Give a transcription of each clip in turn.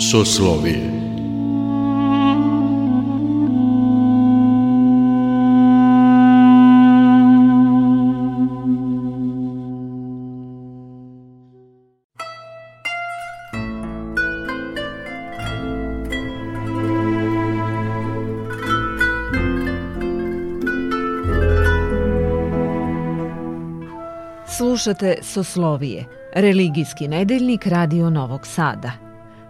Soslovije Slušate Soslovije, religijski nedeljnik Radio Novog Sada.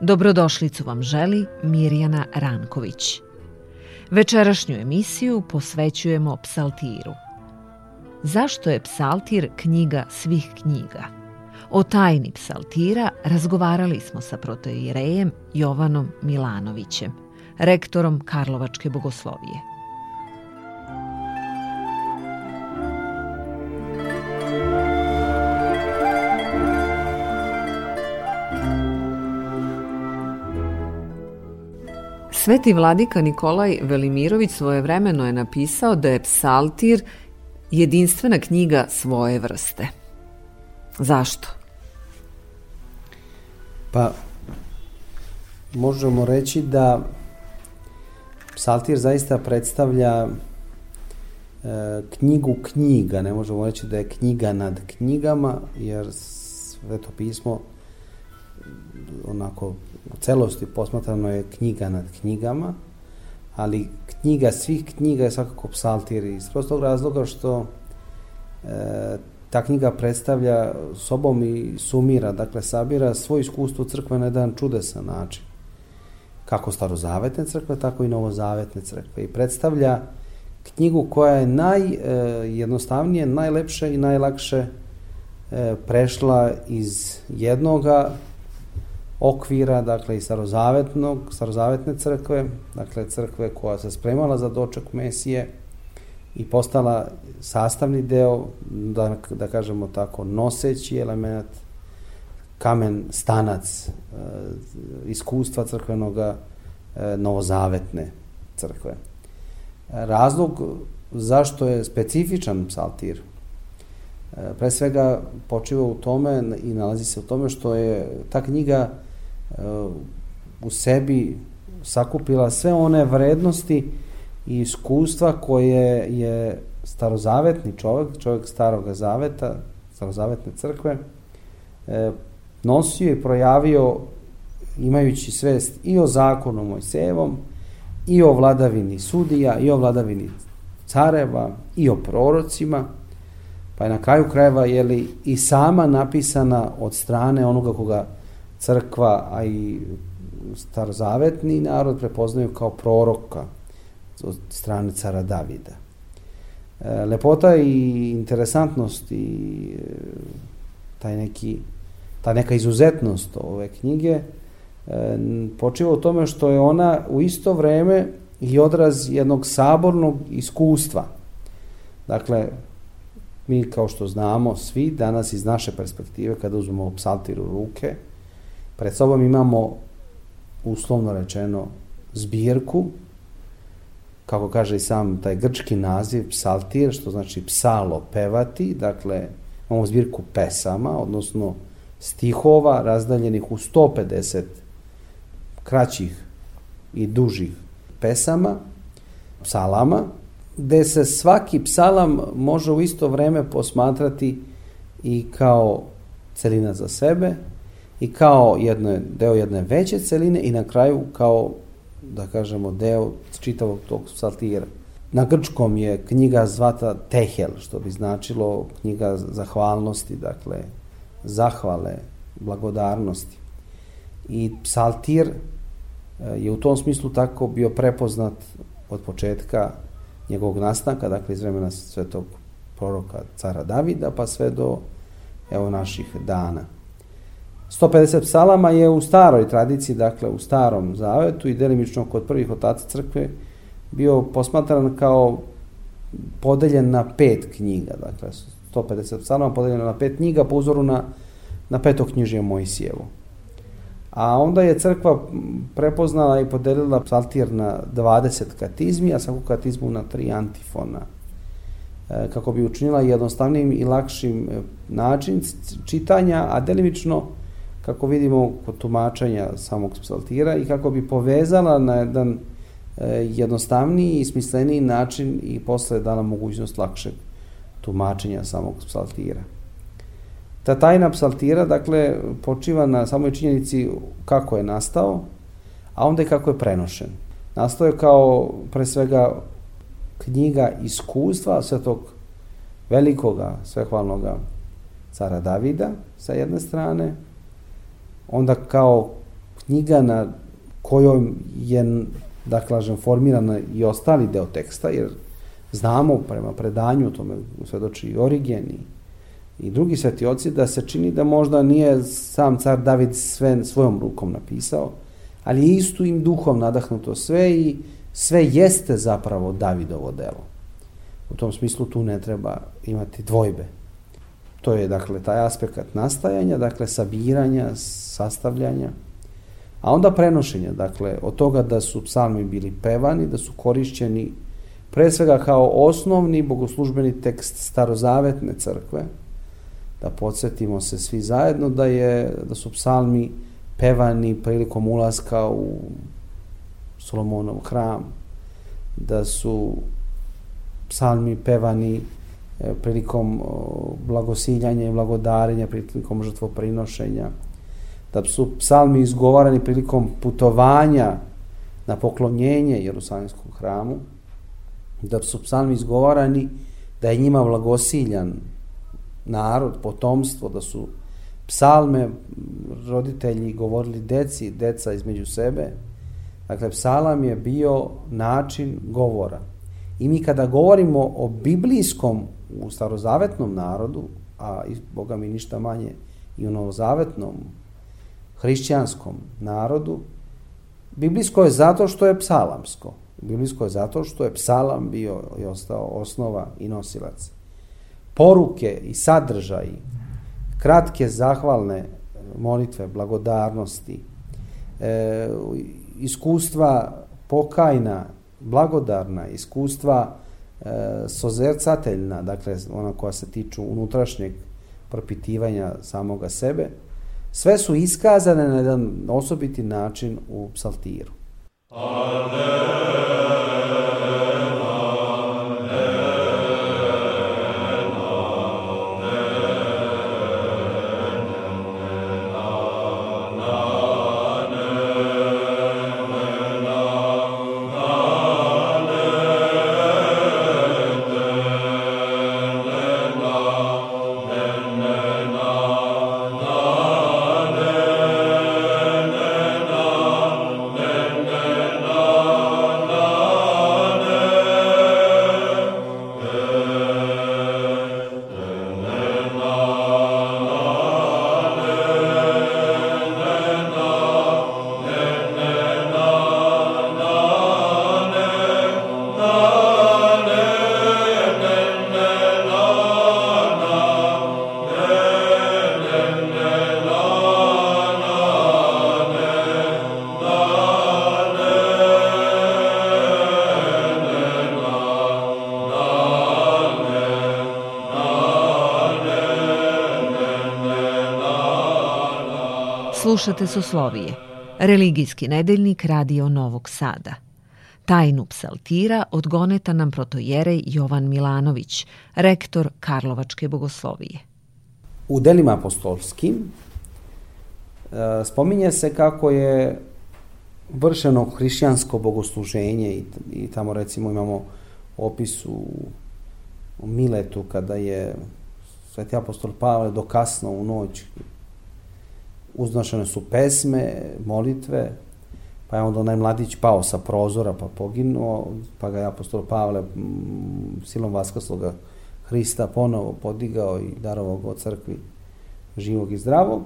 Dobrodošlicu vam želi Mirjana Ranković. Večerašnju emisiju posvećujemo psaltiru. Zašto je psaltir knjiga svih knjiga? O tajni psaltira razgovarali smo sa protoirejem Jovanom Milanovićem, rektorom Karlovačke bogoslovije. Sveti vladika Nikolaj Velimirović svojevremeno je napisao da je psaltir jedinstvena knjiga svoje vrste. Zašto? Pa, možemo reći da psaltir zaista predstavlja e, knjigu knjiga, ne možemo reći da je knjiga nad knjigama, jer sveto pismo onako u celosti posmatrano je knjiga nad knjigama, ali knjiga svih knjiga je svakako psaltir iz prostog razloga što e, ta knjiga predstavlja sobom i sumira, dakle sabira svoje iskustvo crkve na jedan čudesan način. Kako starozavetne crkve, tako i novozavetne crkve. I predstavlja knjigu koja je najjednostavnije, najlepše i najlakše e, prešla iz jednoga okvira, dakle i starozavetnog, starozavetne crkve, dakle crkve koja se spremala za doček Mesije i postala sastavni deo, da, da kažemo tako, noseći element, kamen stanac e, iskustva crkvenog e, novozavetne crkve. Razlog zašto je specifičan psaltir e, pre svega počiva u tome i nalazi se u tome što je ta knjiga u sebi sakupila sve one vrednosti i iskustva koje je starozavetni čovjek, čovjek starog zaveta, starozavetne crkve, e, nosio i projavio imajući svest i o zakonu Mojsejevom, i o vladavini sudija, i o vladavini careva, i o prorocima, pa je na kraju krajeva jeli, i sama napisana od strane onoga koga crkva, a i starozavetni narod prepoznaju kao proroka od strane cara Davida. E, lepota i interesantnost i e, taj neki, ta neka izuzetnost ove knjige e, počiva u tome što je ona u isto vreme i odraz jednog sabornog iskustva. Dakle, mi kao što znamo svi danas iz naše perspektive kada uzmemo psaltir u ruke, Pred sobom imamo, uslovno rečeno, zbirku, kako kaže i sam taj grčki naziv, psaltir, što znači psalo pevati, dakle, imamo zbirku pesama, odnosno stihova razdaljenih u 150 kraćih i dužih pesama, psalama, gde se svaki psalam može u isto vreme posmatrati i kao celina za sebe, i kao jedne, deo jedne veće celine i na kraju kao, da kažemo, deo čitavog tog psaltira. Na grčkom je knjiga zvata Tehel, što bi značilo knjiga zahvalnosti, dakle, zahvale, blagodarnosti. I psaltir e, je u tom smislu tako bio prepoznat od početka njegovog nastanka, dakle iz vremena svetog proroka cara Davida, pa sve do evo naših dana. 150 psalama je u staroj tradiciji, dakle u starom zavetu i delimično kod prvih otaca crkve bio posmatran kao podeljen na pet knjiga, dakle 150 psalama podeljeno na pet knjiga po uzoru na, na peto knjižije Mojsijevo. A onda je crkva prepoznala i podelila psaltir na 20 katizmi, a svaku katizmu na tri antifona. E, kako bi učinila jednostavnim i lakšim e, način čitanja, a delimično kako vidimo kod tumačenja samog psaltira i kako bi povezala na jedan e, jednostavniji i smisleniji način i posle dala mogućnost lakšeg tumačenja samog psaltira. Ta tajna psaltira, dakle, počiva na samoj činjenici kako je nastao, a onda i kako je prenošen. Nastao je kao, pre svega, knjiga iskustva svetog velikoga, svehvalnoga cara Davida sa jedne strane, onda kao knjiga na kojoj je, da kažem, formirana i ostali deo teksta, jer znamo prema predanju, tome svedoči i Origeni, i drugi svetioci da se čini da možda nije sam car David sve svojom rukom napisao, ali je istu im duhom nadahnuto sve i sve jeste zapravo Davidovo delo. U tom smislu tu ne treba imati dvojbe. To je dakle taj aspekt nastajanja, dakle sabiranja, sastavljanja, a onda prenošenja, dakle od toga da su psalmi bili pevani, da su korišćeni pre svega kao osnovni bogoslužbeni tekst starozavetne crkve, da podsjetimo se svi zajedno da je da su psalmi pevani prilikom ulaska u Solomonov hram, da su psalmi pevani prilikom blagosiljanja i blagodarenja, prilikom žrtvoprinošenja, da su psalmi izgovarani prilikom putovanja na poklonjenje Jerusalimskom hramu, da su psalmi izgovarani da je njima blagosiljan narod, potomstvo, da su psalme roditelji govorili deci, deca između sebe. Dakle, psalam je bio način govora. I mi kada govorimo o biblijskom u starozavetnom narodu, a i Boga mi ništa manje i u novozavetnom hrišćanskom narodu, biblijsko je zato što je psalamsko. Biblijsko je zato što je psalam bio i ostao osnova i nosilac poruke i sadržaji, kratke zahvalne molitve, blagodarnosti, e, iskustva pokajna, blagodarna, iskustva sozercateljna, dakle ona koja se tiču unutrašnjeg propitivanja samoga sebe, sve su iskazane na jedan osobiti način u psaltiru. Alleluja. Slušate Soslovije, religijski nedeljnik Radio Novog Sada. Tajnu psaltira odgoneta nam protojerej Jovan Milanović, rektor Karlovačke bogoslovije. U delima apostolskim e, spominje se kako je vršeno hrišćansko bogosluženje i, i tamo recimo imamo opis u, u Miletu kada je sveti apostol Pavle do kasno u noć uznošene su pesme, molitve, pa je onda onaj mladić pao sa prozora pa poginuo, pa ga je apostol Pavle silom vaskosloga Hrista ponovo podigao i darovao go crkvi živog i zdravog.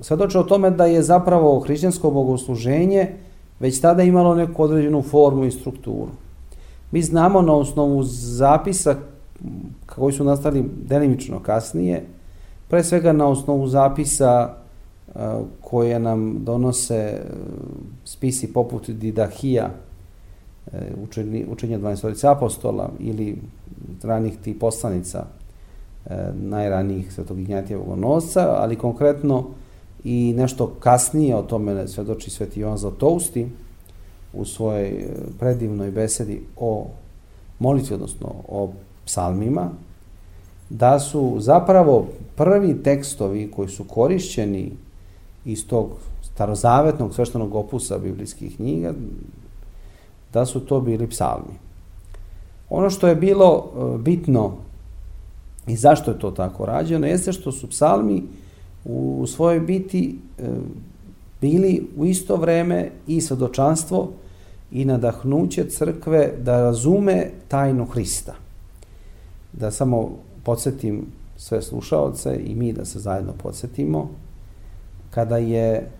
Svedoče o tome da je zapravo hrišćansko bogosluženje već tada imalo neku određenu formu i strukturu. Mi znamo na osnovu zapisa koji su nastali delimično kasnije, pre svega na osnovu zapisa koje nam donose spisi poput Didahija, učenja 12 apostola ili ranih tih poslanica najranijih svetog Ignjatijevog nosca, ali konkretno i nešto kasnije o tome svedoči sveti Jovan Zlatousti u svojoj predivnoj besedi o molitvi, odnosno o psalmima, da su zapravo prvi tekstovi koji su korišćeni iz tog starozavetnog sveštenog opusa biblijskih knjiga, da su to bili psalmi. Ono što je bilo e, bitno i zašto je to tako rađeno, jeste što su psalmi u svojoj biti e, bili u isto vreme i svedočanstvo i nadahnuće crkve da razume tajnu Hrista. Da samo podsjetim sve slušaoce i mi da se zajedno podsjetimo, kada je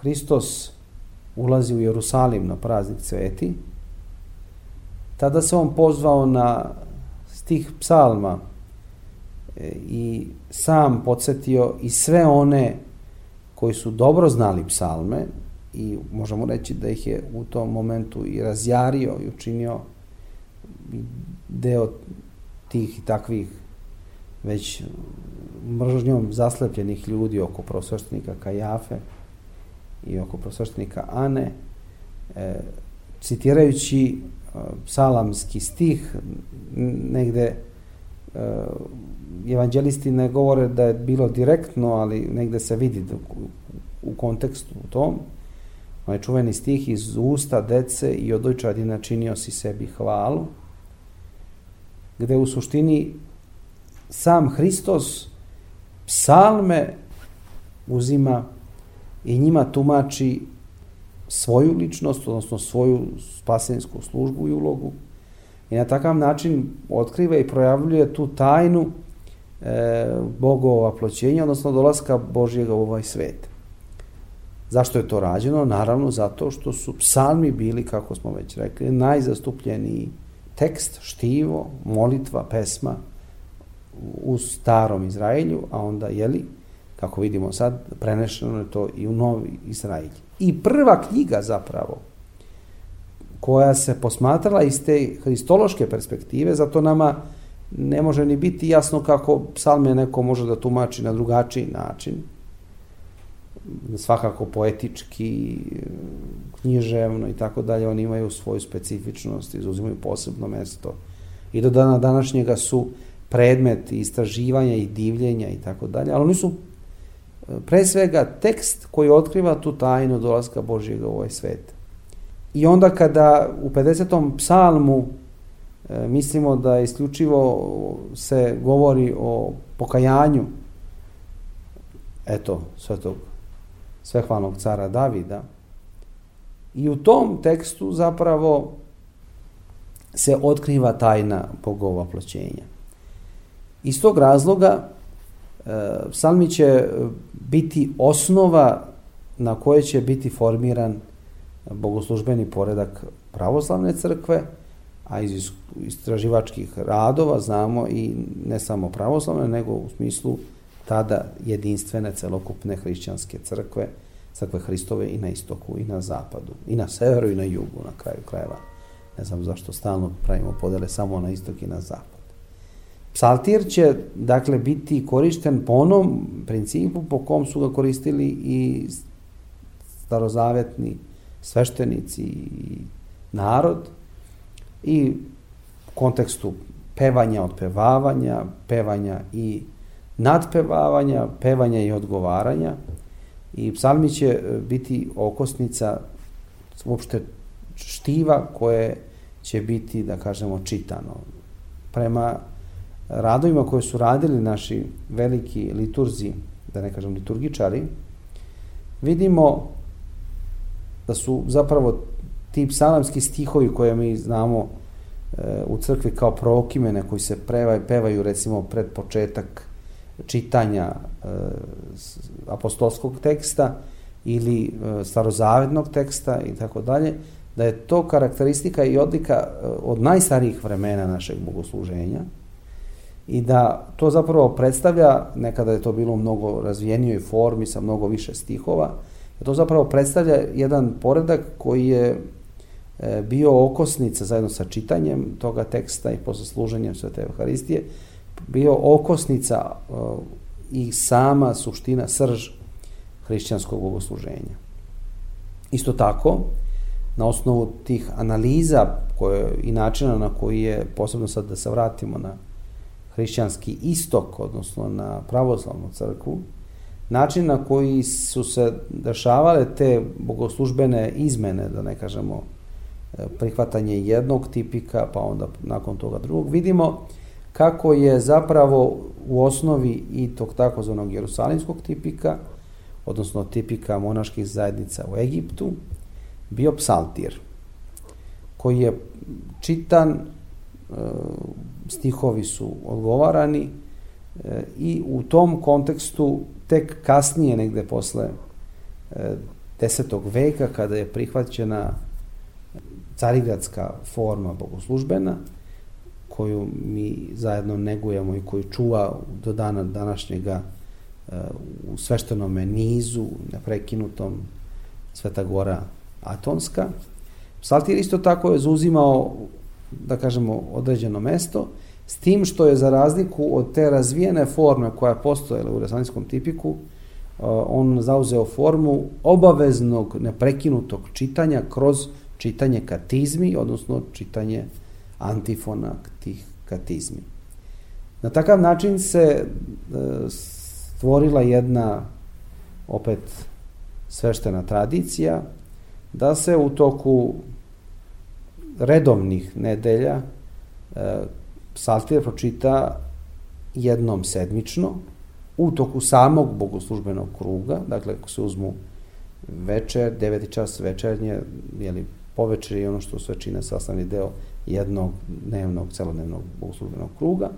Hristos ulazi u Jerusalim na praznik cveti, tada se on pozvao na stih psalma e, i sam podsjetio i sve one koji su dobro znali psalme i možemo reći da ih je u tom momentu i razjario i učinio deo tih i takvih već mržnjom zaslepljenih ljudi oko prosveštenika Kajafe i oko prosveštenika Ane, e, citirajući e, stih, negde e, evanđelisti ne govore da je bilo direktno, ali negde se vidi u, u kontekstu u tom, onaj čuveni stih iz usta dece i od ojčadina činio si sebi hvalu, gde u suštini sam Hristos psalme uzima i njima tumači svoju ličnost, odnosno svoju spasensku službu i ulogu i na takav način otkriva i projavljuje tu tajnu e, Bogova ploćenja, odnosno dolaska Božjega u ovaj svet. Zašto je to rađeno? Naravno zato što su psalmi bili, kako smo već rekli, najzastupljeniji tekst, štivo, molitva, pesma u starom Izraelju, a onda, jeli, kako vidimo sad, prenešeno je to i u novi Izraelj. I prva knjiga zapravo, koja se posmatrala iz te hristološke perspektive, zato nama ne može ni biti jasno kako psalme neko može da tumači na drugačiji način, svakako poetički, književno i tako dalje, oni imaju svoju specifičnost, izuzimaju posebno mesto. I do dana današnjega su predmet istraživanja i divljenja i tako dalje, ali oni su pre svega tekst koji otkriva tu tajnu dolaska Božjega u ovaj svet. I onda kada u 50. psalmu e, mislimo da isključivo se govori o pokajanju eto, svetog svehvalnog cara Davida. I u tom tekstu zapravo se otkriva tajna Bogova ploćenja. Iz tog razloga e, psalmi će biti osnova na koje će biti formiran bogoslužbeni poredak pravoslavne crkve, a iz istraživačkih radova znamo i ne samo pravoslavne, nego u smislu tada jedinstvene celokupne hrišćanske crkve, crkve Hristove i na istoku i na zapadu, i na severu i na jugu na kraju krajeva. Ne znam zašto stalno pravimo podele samo na istok i na zapad. Psaltir će, dakle, biti korišten po onom principu po kom su ga koristili i starozavetni sveštenici i narod i u kontekstu pevanja, odpevavanja, pevanja i nadpevavanja, pevanja i odgovaranja i psalmi će e, biti okosnica uopšte štiva koje će biti, da kažemo, čitano. Prema radovima koje su radili naši veliki liturzi, da ne kažem liturgičari, vidimo da su zapravo ti psalamski stihovi koje mi znamo e, u crkvi kao prokimene koji se prevaju, pevaju recimo pred početak čitanja e, apostolskog teksta ili e, starozavednog teksta i tako dalje, da je to karakteristika i odlika od najstarijih vremena našeg bogosluženja i da to zapravo predstavlja, nekada je to bilo u mnogo razvijenijoj formi sa mnogo više stihova, da to zapravo predstavlja jedan poredak koji je e, bio okosnica zajedno sa čitanjem toga teksta i posle služenjem Svete Euharistije, bio okosnica e, i sama suština, srž hrišćanskog bogosluženja. Isto tako, na osnovu tih analiza koje, i načina na koji je, posebno sad da se vratimo na hrišćanski istok, odnosno na pravoslavnu crkvu, način na koji su se dešavale te bogoslužbene izmene, da ne kažemo e, prihvatanje jednog tipika, pa onda nakon toga drugog, vidimo kako je zapravo u osnovi i tog takozvanog jerusalimskog tipika, odnosno tipika monaških zajednica u Egiptu, bio psaltir, koji je čitan, stihovi su odgovarani e, i u tom kontekstu tek kasnije, negde posle e, desetog veka, kada je prihvaćena carigradska forma bogoslužbena, koju mi zajedno negujemo i koju čuva do dana današnjega u sveštenome nizu, neprekinutom Sveta Gora Atonska. Psaltir isto tako je zauzimao, da kažemo, određeno mesto, s tim što je za razliku od te razvijene forme koja je postojala u resanskom tipiku, on zauzeo formu obaveznog neprekinutog čitanja kroz čitanje katizmi, odnosno čitanje antifona tih katizmi. Na takav način se e, stvorila jedna opet sveštena tradicija da se u toku redovnih nedelja e, psaltir pročita jednom sedmično u toku samog bogoslužbenog kruga, dakle ako se uzmu večer, deveti čas večernje, jeli povečer i ono što sve čine sastavni deo jednog dnevnog, celodnevnog bogoslužbenog kruga.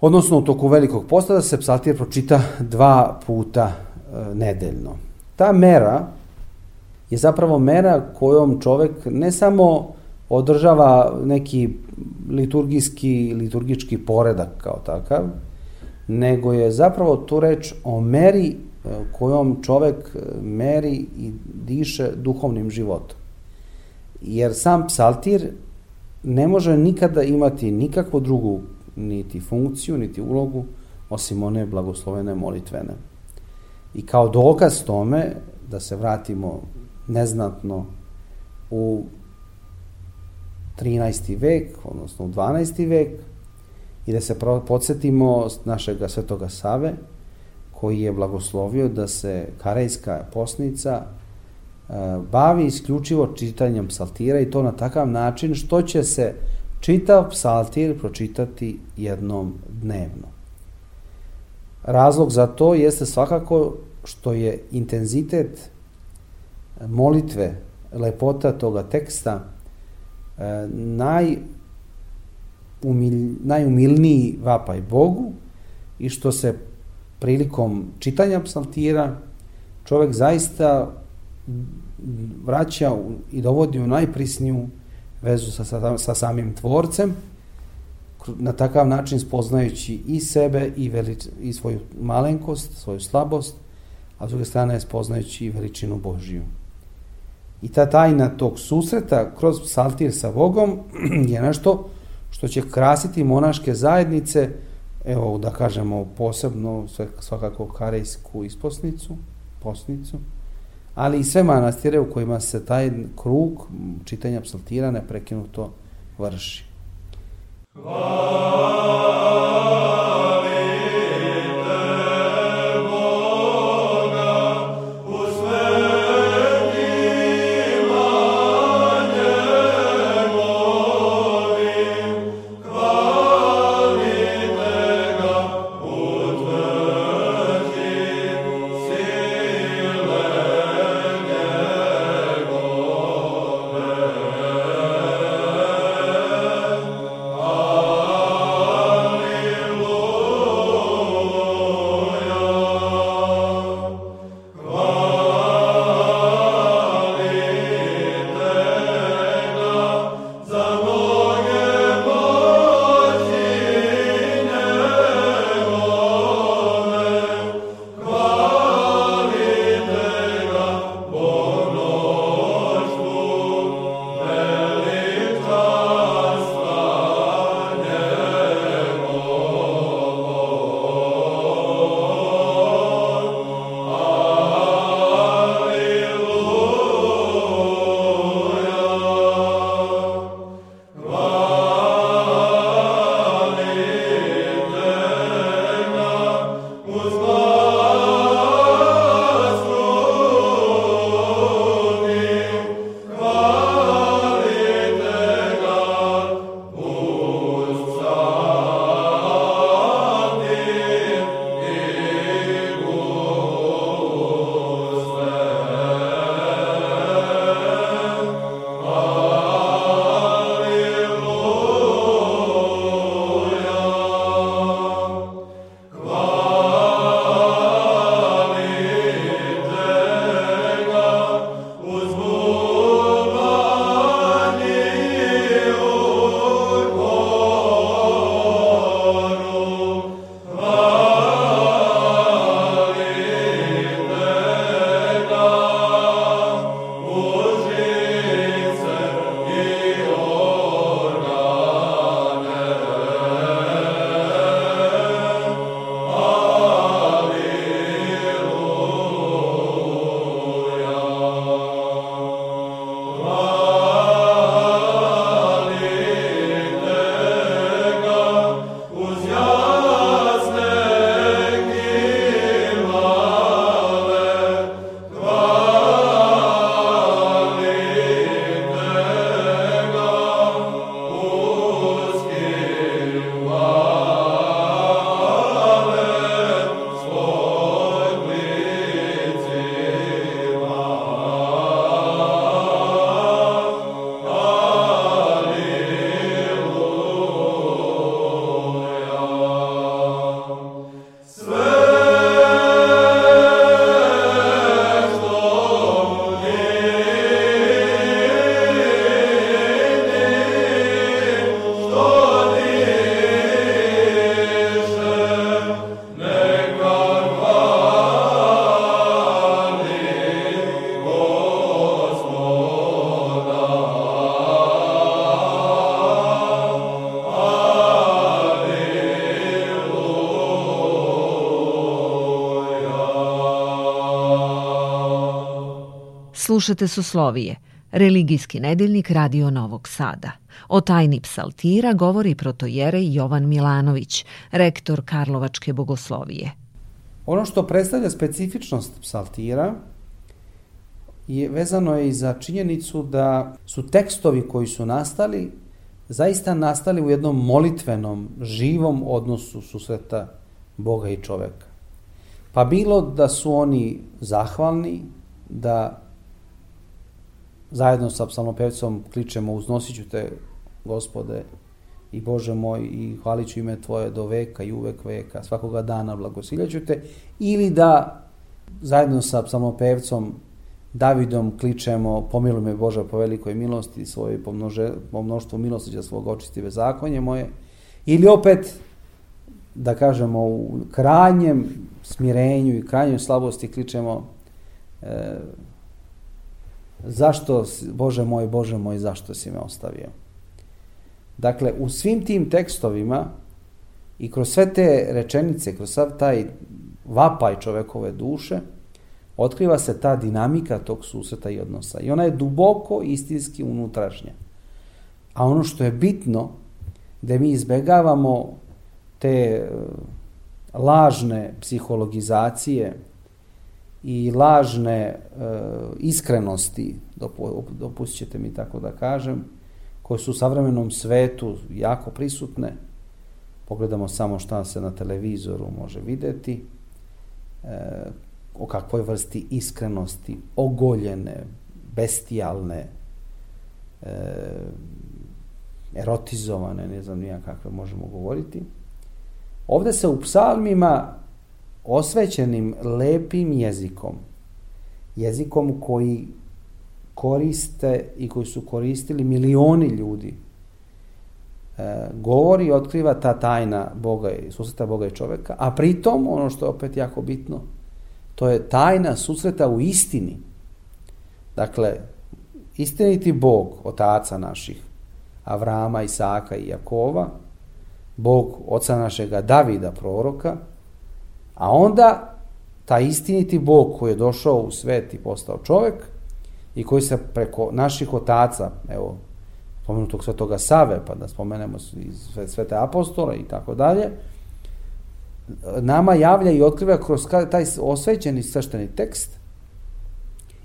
Odnosno, u toku velikog posta da se psaltir pročita dva puta e, nedeljno. Ta mera je zapravo mera kojom čovek ne samo održava neki liturgijski, liturgički poredak kao takav, nego je zapravo tu reč o meri e, kojom čovek e, meri i diše duhovnim životom. Jer sam psaltir ne može nikada imati nikakvu drugu niti funkciju, niti ulogu, osim one blagoslovene molitvene. I kao dokaz tome, da se vratimo neznatno u 13. vek, odnosno u 12. vek, i da se podsjetimo našeg svetoga Save, koji je blagoslovio da se karejska posnica e, bavi isključivo čitanjem psaltira i to na takav način što će se čitav psaltir pročitati jednom dnevno. Razlog za to jeste svakako što je intenzitet molitve, lepota toga teksta, e, naj, umil, najumilniji vapaj Bogu i što se prilikom čitanja psaltira čovek zaista vraća i dovodi u najprisniju vezu sa, sa, sa samim tvorcem, na takav način spoznajući i sebe i, velič, i svoju malenkost, svoju slabost, a s druge strane spoznajući i veličinu Božiju. I ta tajna tog susreta kroz psaltir sa Bogom je nešto što će krasiti monaške zajednice, evo da kažemo posebno svakako karejsku isposnicu, posnicu, ali i sve manastire u kojima se taj krug čitanja psaltira neprekinuto vrši. Hvala. Slušate Soslovije, religijski nedeljnik Radio Novog Sada. O tajni psaltira govori protojerej Jovan Milanović, rektor Karlovačke bogoslovije. Ono što predstavlja specifičnost psaltira je vezano je i za činjenicu da su tekstovi koji su nastali zaista nastali u jednom molitvenom, živom odnosu susreta Boga i čoveka. Pa bilo da su oni zahvalni, da zajedno sa psalmopevcom kličemo uznosiću te gospode i Bože moj i hvalit ću ime Tvoje do veka i uvek veka, svakoga dana blagosiljaću te, ili da zajedno sa psalmopevcom Davidom kličemo pomiluj me Bože po velikoj milosti svoje po, množe, po mnoštvu milosti za svog očistive zakonje moje, ili opet da kažemo u krajnjem smirenju i krajnjoj slabosti kličemo e, zašto, Bože moj, Bože moj, zašto si me ostavio? Dakle, u svim tim tekstovima i kroz sve te rečenice, kroz sav taj vapaj čovekove duše, otkriva se ta dinamika tog susreta i odnosa. I ona je duboko istinski unutrašnja. A ono što je bitno, da mi izbegavamo te e, lažne psihologizacije i lažne uh, iskrenosti, dopustit ćete mi tako da kažem, koje su u savremenom svetu jako prisutne. Pogledamo samo šta se na televizoru može videti, e, o kakvoj vrsti iskrenosti, ogoljene, bestijalne, e, erotizovane, ne znam nija kakve možemo govoriti. Ovde se u psalmima osvećenim lepim jezikom, jezikom koji koriste i koji su koristili milioni ljudi, e, govori i otkriva ta tajna Boga i susreta Boga i čoveka, a pritom, ono što je opet jako bitno, to je tajna susreta u istini. Dakle, istiniti Bog, otaca naših, Avrama, Isaka i Jakova, Bog oca našega Davida, proroka, a onda ta istiniti Bog koji je došao u svet i postao čovek i koji se preko naših otaca, evo, spomenutog svetoga Save, pa da spomenemo iz svete apostole i tako dalje, nama javlja i otkriva kroz taj osvećeni svešteni tekst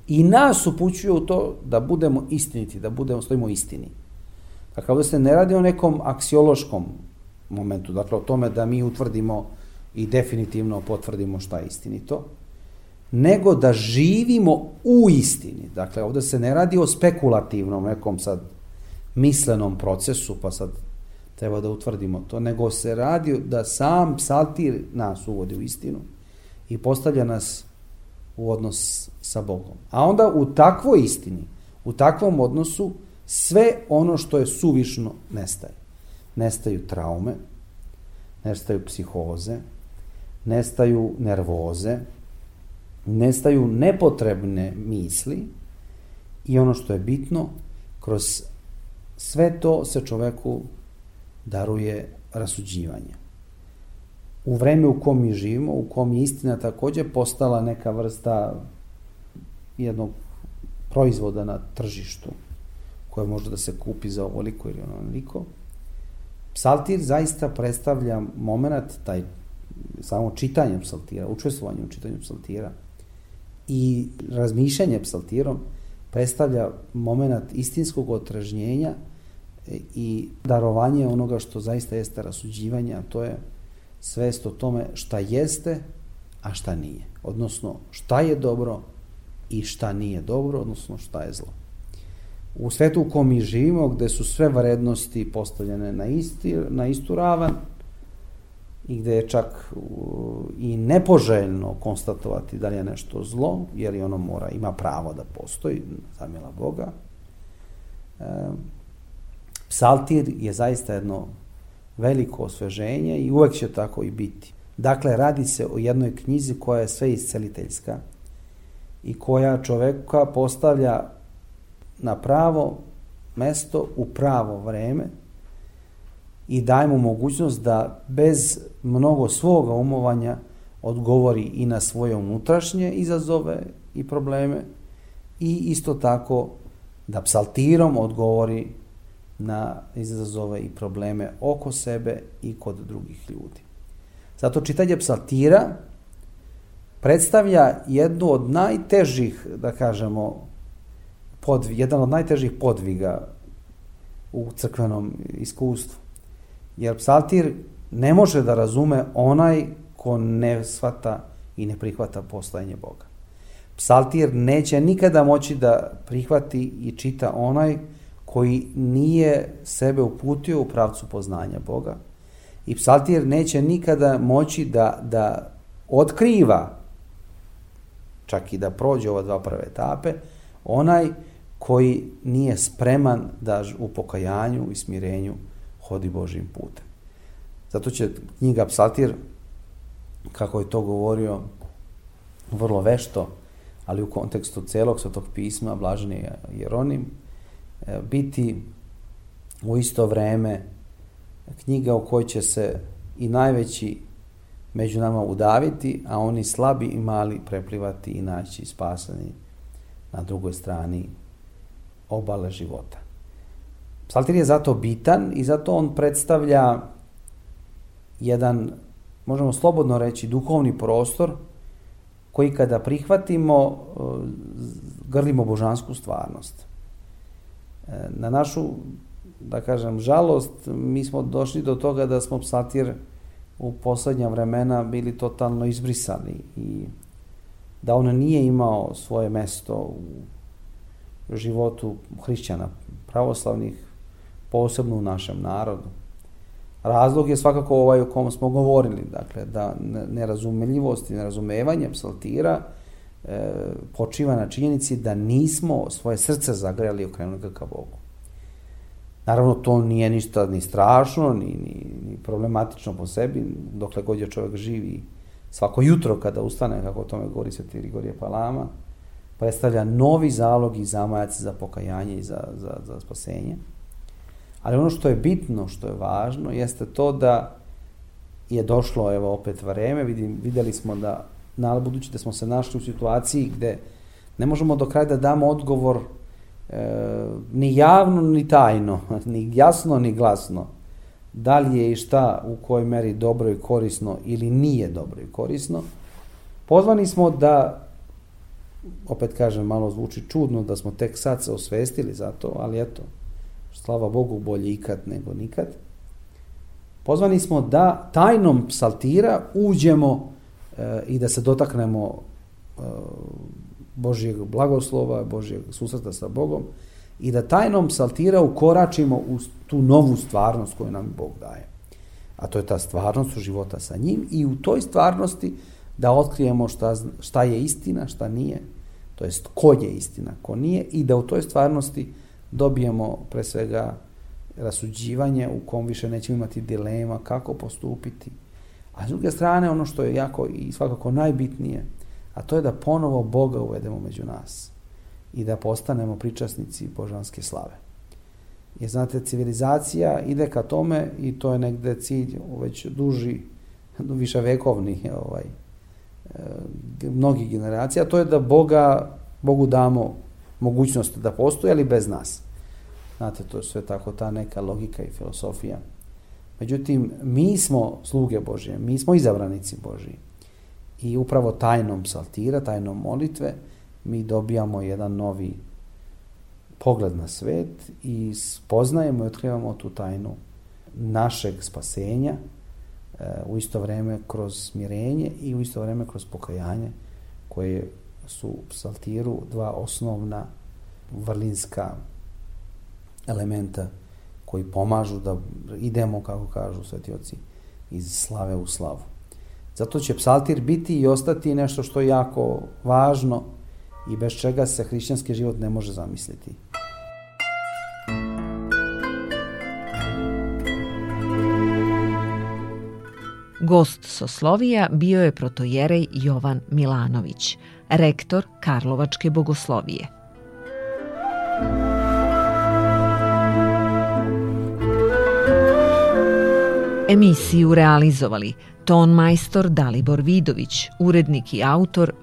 i nas upućuje u to da budemo istiniti, da budemo, stojimo istini. Dakle, ovdje se ne radi o nekom aksiološkom momentu, dakle o tome da mi utvrdimo i definitivno potvrdimo šta je istinito, nego da živimo u istini. Dakle, ovde se ne radi o spekulativnom nekom sad mislenom procesu, pa sad treba da utvrdimo to, nego se radi da sam psaltir nas uvodi u istinu i postavlja nas u odnos sa Bogom. A onda u takvoj istini, u takvom odnosu, sve ono što je suvišno nestaje. Nestaju traume, nestaju psihoze, nestaju nervoze, nestaju nepotrebne misli i ono što je bitno, kroz sve to se čoveku daruje rasuđivanje. U vreme u kom mi živimo, u kom je istina takođe postala neka vrsta jednog proizvoda na tržištu, koje može da se kupi za ovoliko ili onoliko, Psaltir zaista predstavlja moment, taj samo čitanje psaltira, učestvovanje u čitanju psaltira i razmišljanje psaltirom predstavlja moment istinskog otražnjenja i darovanje onoga što zaista jeste rasuđivanje, a to je svest o tome šta jeste, a šta nije. Odnosno, šta je dobro i šta nije dobro, odnosno šta je zlo. U svetu u kom mi živimo, gde su sve vrednosti postavljene na, isti, na istu ravan, i gde je čak i nepoželjno konstatovati da li je nešto zlo, jer i ono mora, ima pravo da postoji, zamjela Boga. E, psaltir je zaista jedno veliko osveženje i uvek će tako i biti. Dakle, radi se o jednoj knjizi koja je sve isceliteljska i koja čoveka postavlja na pravo mesto u pravo vreme i daje mu mogućnost da bez mnogo svoga umovanja odgovori i na svoje unutrašnje izazove i probleme i isto tako da psaltirom odgovori na izazove i probleme oko sebe i kod drugih ljudi. Zato čitanje psaltira predstavlja jednu od najtežih, da kažemo, podvi, jedan od najtežih podviga u crkvenom iskustvu. Jer psaltir ne može da razume onaj ko ne shvata i ne prihvata postojanje Boga. Psaltir neće nikada moći da prihvati i čita onaj koji nije sebe uputio u pravcu poznanja Boga. I psaltir neće nikada moći da, da otkriva, čak i da prođe ova dva prve etape, onaj koji nije spreman da u pokajanju i smirenju hodi Božim putem. Zato će knjiga Psaltir, kako je to govorio, vrlo vešto, ali u kontekstu celog svetog pisma, Blaženi Jeronim, e, biti u isto vreme knjiga u kojoj će se i najveći među nama udaviti, a oni slabi i mali preplivati i naći spasani na drugoj strani obale života. Psaltir je zato bitan i zato on predstavlja jedan, možemo slobodno reći, duhovni prostor koji kada prihvatimo, e, grlimo božansku stvarnost. E, na našu, da kažem, žalost, mi smo došli do toga da smo psatir u poslednja vremena bili totalno izbrisani i da on nije imao svoje mesto u životu hrišćana pravoslavnih, posebno u našem narodu. Razlog je svakako ovaj o kom smo govorili, dakle, da nerazumljivost i nerazumevanje psaltira e, počiva na činjenici da nismo svoje srce zagrejali i okrenuli ga ka Bogu. Naravno, to nije ništa ni strašno, ni, ni, ni problematično po sebi, dokle god je čovjek živi svako jutro kada ustane, kako o tome govori Sveti Grigorije Palama, predstavlja novi zalog i zamajac za pokajanje i za, za, za spasenje. Ali ono što je bitno, što je važno, jeste to da je došlo, evo opet vreme, vidim, videli smo da, na, budući da smo se našli u situaciji gde ne možemo do kraja da damo odgovor e, ni javno, ni tajno, ni jasno, ni glasno, da li je i šta u kojoj meri dobro i korisno ili nije dobro i korisno, pozvani smo da, opet kažem, malo zvuči čudno da smo tek sad se osvestili za to, ali eto, slava Bogu, bolje ikad nego nikad. Pozvani smo da tajnom psaltira uđemo e, i da se dotaknemo e, Božijeg blagoslova, Božijeg susreta sa Bogom i da tajnom psaltira ukoračimo u tu novu stvarnost koju nam Bog daje. A to je ta stvarnost života sa njim i u toj stvarnosti da otkrijemo šta, šta je istina, šta nije, to jest ko je istina, ko nije i da u toj stvarnosti dobijemo pre svega rasuđivanje u kom više nećemo imati dilema kako postupiti. A s druge strane, ono što je jako i svakako najbitnije, a to je da ponovo Boga uvedemo među nas i da postanemo pričasnici božanske slave. Jer znate, civilizacija ide ka tome i to je negde cilj već duži, više vekovnih ovaj, e, mnogih generacija, to je da Boga, Bogu damo mogućnost da postoji, ali bez nas. Znate, to je sve tako ta neka logika i filosofija. Međutim, mi smo sluge Božje, mi smo izabranici Božji. I upravo tajnom psaltira, tajnom molitve, mi dobijamo jedan novi pogled na svet i spoznajemo i otkrivamo tu tajnu našeg spasenja e, u isto vreme kroz smirenje i u isto vreme kroz pokajanje koje su u psaltiru dva osnovna vrlinska elementa koji pomažu da idemo, kako kažu svetioci, iz slave u slavu. Zato će psaltir biti i ostati nešto što je jako važno i bez čega se hrišćanski život ne može zamisliti. Gost Soslovija bio je protojerej Jovan Milanović, rektor Karlovačke bogoslovije. Emisiju realizovali ton majstor Dalibor Vidović, urednik i autor